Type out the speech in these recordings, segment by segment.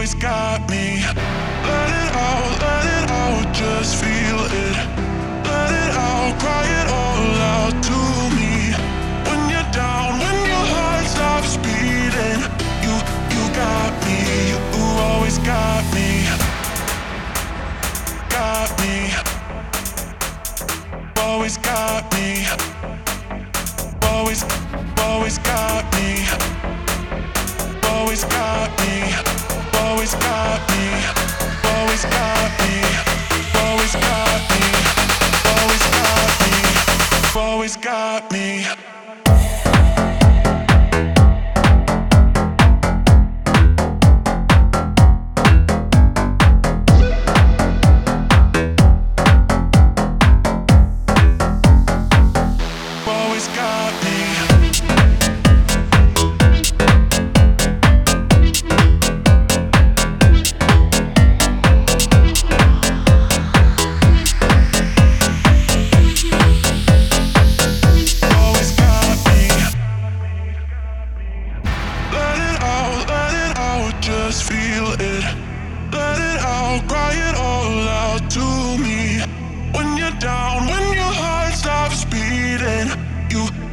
always got me. Let it out, let it out, just feel it. Let it out, cry it all out to me. When you're down, when your heart stops beating, you you got me. You always got me. Got me. Always got me. Always Always got me. Always got me. Always got me. Always got me. Always got me. Always got me. Always got.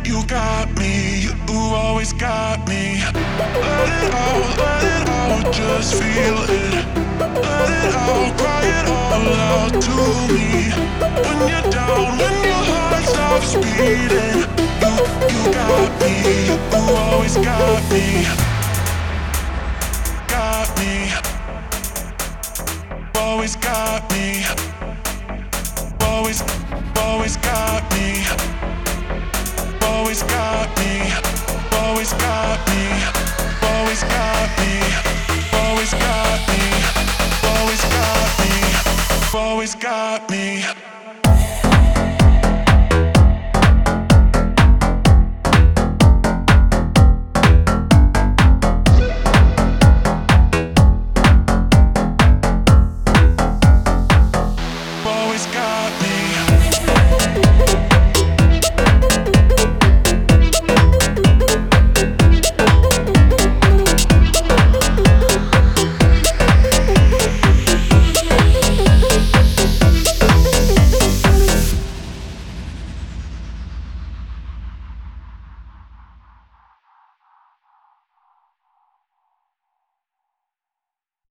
You got me. You always got me. Let it out, let it out, just feel it. Let it out, cry it all out to me. When you're down, when your heart stops beating, you you got me. You always got me. Got me. Always got me. Always got me.